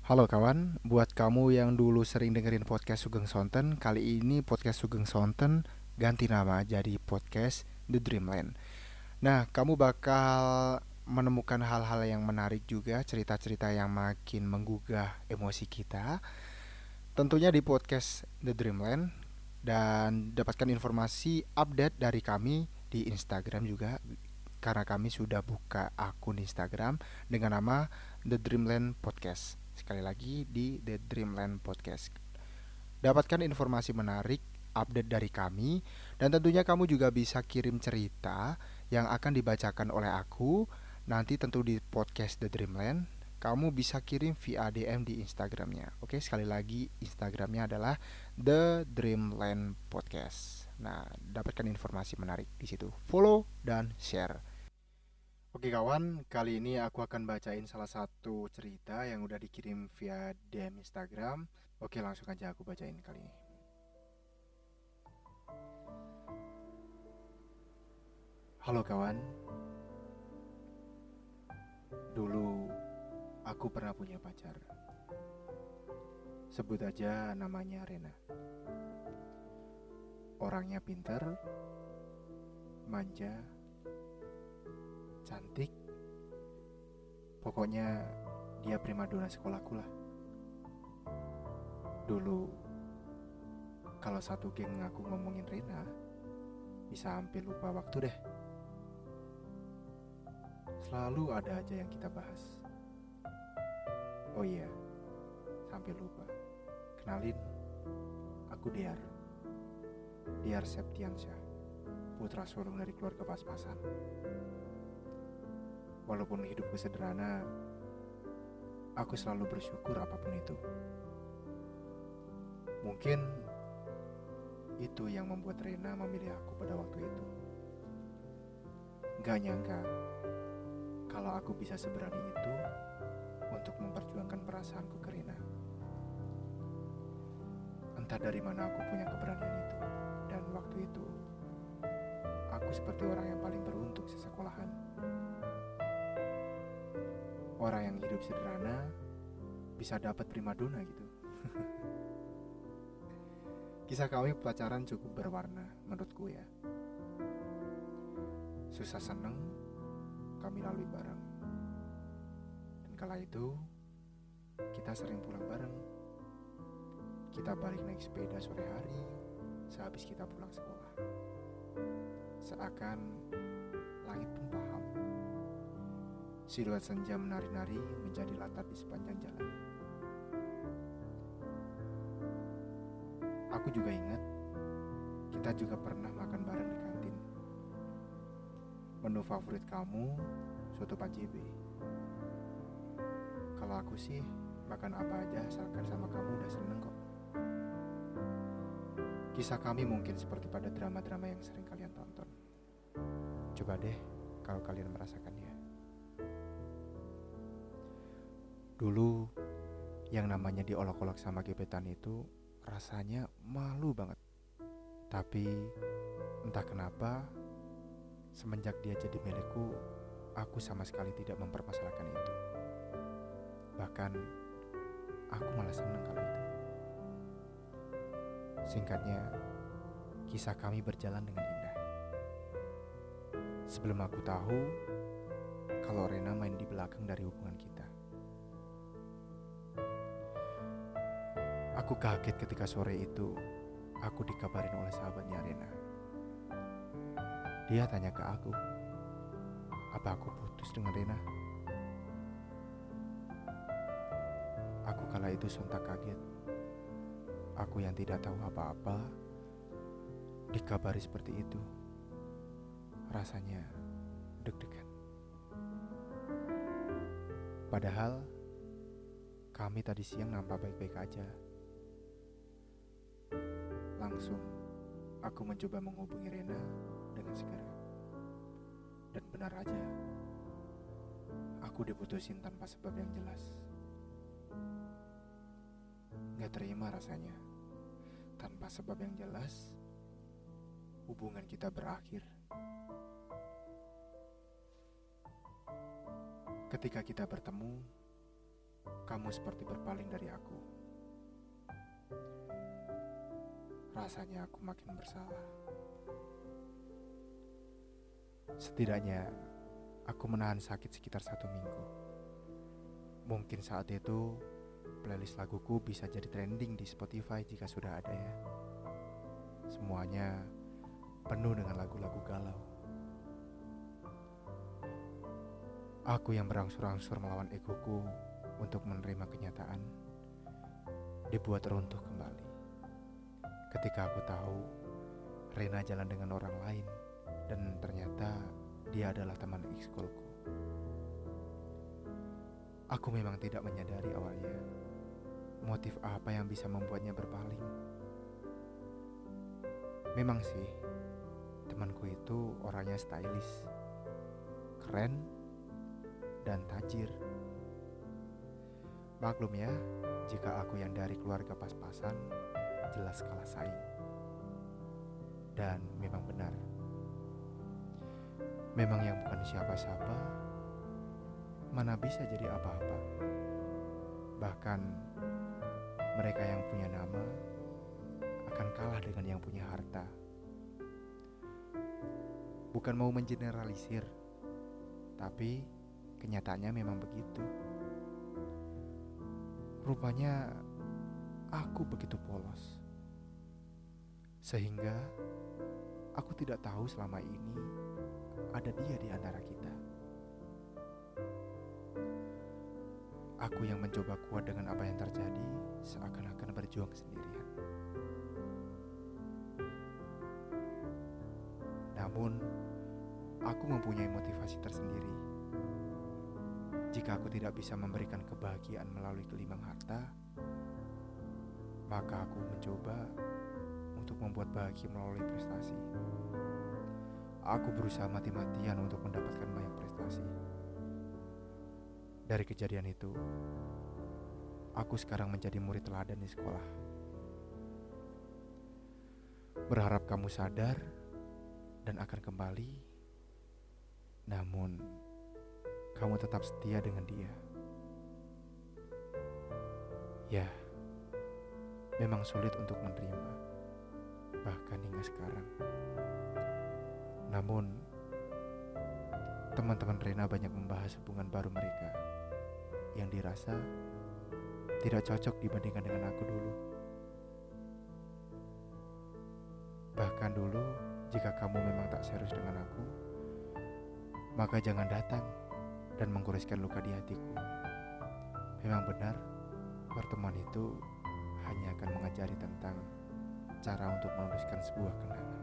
Halo kawan, buat kamu yang dulu sering dengerin podcast Sugeng Sonten, kali ini podcast Sugeng Sonten ganti nama jadi podcast The Dreamland. Nah, kamu bakal menemukan hal-hal yang menarik juga, cerita-cerita yang makin menggugah emosi kita. Tentunya di podcast The Dreamland dan dapatkan informasi update dari kami di Instagram juga karena kami sudah buka akun Instagram dengan nama The Dreamland Podcast. Sekali lagi di The Dreamland Podcast. Dapatkan informasi menarik, update dari kami, dan tentunya kamu juga bisa kirim cerita yang akan dibacakan oleh aku nanti tentu di podcast The Dreamland. Kamu bisa kirim via DM di Instagramnya. Oke, sekali lagi Instagramnya adalah The Dreamland Podcast. Nah, dapatkan informasi menarik di situ. Follow dan share. Oke kawan, kali ini aku akan bacain salah satu cerita yang udah dikirim via DM Instagram. Oke langsung aja aku bacain kali ini. Halo kawan, dulu aku pernah punya pacar. Sebut aja namanya Rena. Orangnya pinter, manja, cantik. Pokoknya dia primadona sekolahku lah. Dulu kalau satu geng aku ngomongin Rena, bisa hampir lupa waktu deh. Selalu ada aja yang kita bahas. Oh iya, sampai lupa. Kenalin, aku Diar. Diar Septiansyah, putra sulung dari keluarga pas-pasan. Walaupun hidupku sederhana, aku selalu bersyukur apa pun itu. Mungkin itu yang membuat Rena memilih aku pada waktu itu. Gak nyangka kalau aku bisa seberani itu untuk memperjuangkan perasaanku ke Rena. Entah dari mana aku punya keberanian itu, dan waktu itu aku seperti orang yang paling beruntung sesekolahan orang yang hidup sederhana bisa dapat primadona gitu. Kisah kami pacaran cukup berwarna menurutku ya. Susah seneng kami lalui bareng. Dan kala itu kita sering pulang bareng. Kita balik naik sepeda sore hari sehabis kita pulang sekolah. Seakan langit pun paham Siluet senja menari-nari menjadi latar di sepanjang jalan. Aku juga ingat, kita juga pernah makan bareng di kantin. Menu favorit kamu, soto Pak JB. Kalau aku sih, makan apa aja asalkan sama kamu udah seneng kok. Kisah kami mungkin seperti pada drama-drama yang sering kalian tonton. Coba deh kalau kalian merasakannya. Dulu yang namanya diolok-olok sama gebetan itu rasanya malu banget. Tapi entah kenapa semenjak dia jadi milikku, aku sama sekali tidak mempermasalahkan itu. Bahkan aku malah senang kalau itu. Singkatnya, kisah kami berjalan dengan indah. Sebelum aku tahu kalau Rena main di belakang dari hubungan kita. Aku kaget ketika sore itu aku dikabarin oleh sahabatnya Rena. Dia tanya ke aku, apa aku putus dengan Rena? Aku kala itu sontak kaget. Aku yang tidak tahu apa-apa dikabari seperti itu. Rasanya Padahal kami tadi siang nampak baik-baik aja. Langsung aku mencoba menghubungi Rena dengan segera. Dan benar aja, aku diputusin tanpa sebab yang jelas. Gak terima rasanya, tanpa sebab yang jelas, hubungan kita berakhir. Ketika kita bertemu, kamu seperti berpaling dari aku. Rasanya aku makin bersalah. Setidaknya, aku menahan sakit sekitar satu minggu. Mungkin saat itu, playlist laguku bisa jadi trending di Spotify jika sudah ada ya. Semuanya penuh dengan lagu-lagu galau. Aku yang berangsur-angsur melawan egoku untuk menerima kenyataan dibuat runtuh kembali. Ketika aku tahu Rena jalan dengan orang lain dan ternyata dia adalah teman ekskulku. Aku memang tidak menyadari awalnya motif apa yang bisa membuatnya berpaling. Memang sih, temanku itu orangnya stylish, keren, dan tajir. Maklum ya, jika aku yang dari keluarga pas-pasan, jelas kalah saing. Dan memang benar. Memang yang bukan siapa-siapa, mana bisa jadi apa-apa. Bahkan mereka yang punya nama akan kalah dengan yang punya harta. Bukan mau mengeneralisir, tapi Kenyataannya memang begitu. Rupanya aku begitu polos. Sehingga aku tidak tahu selama ini ada dia di antara kita. Aku yang mencoba kuat dengan apa yang terjadi seakan-akan berjuang sendirian. Namun, aku mempunyai motivasi tersendiri jika aku tidak bisa memberikan kebahagiaan melalui kelimang harta, maka aku mencoba untuk membuat bahagia melalui prestasi. Aku berusaha mati-matian untuk mendapatkan banyak prestasi. Dari kejadian itu, aku sekarang menjadi murid teladan di sekolah. Berharap kamu sadar dan akan kembali, namun kamu tetap setia dengan dia. Ya, memang sulit untuk menerima, bahkan hingga sekarang. Namun, teman-teman Rena banyak membahas hubungan baru mereka yang dirasa tidak cocok dibandingkan dengan aku dulu. Bahkan dulu, jika kamu memang tak serius dengan aku, maka jangan datang dan menggoreskan luka di hatiku. Memang benar, pertemuan itu hanya akan mengajari tentang cara untuk meluruskan sebuah kenangan.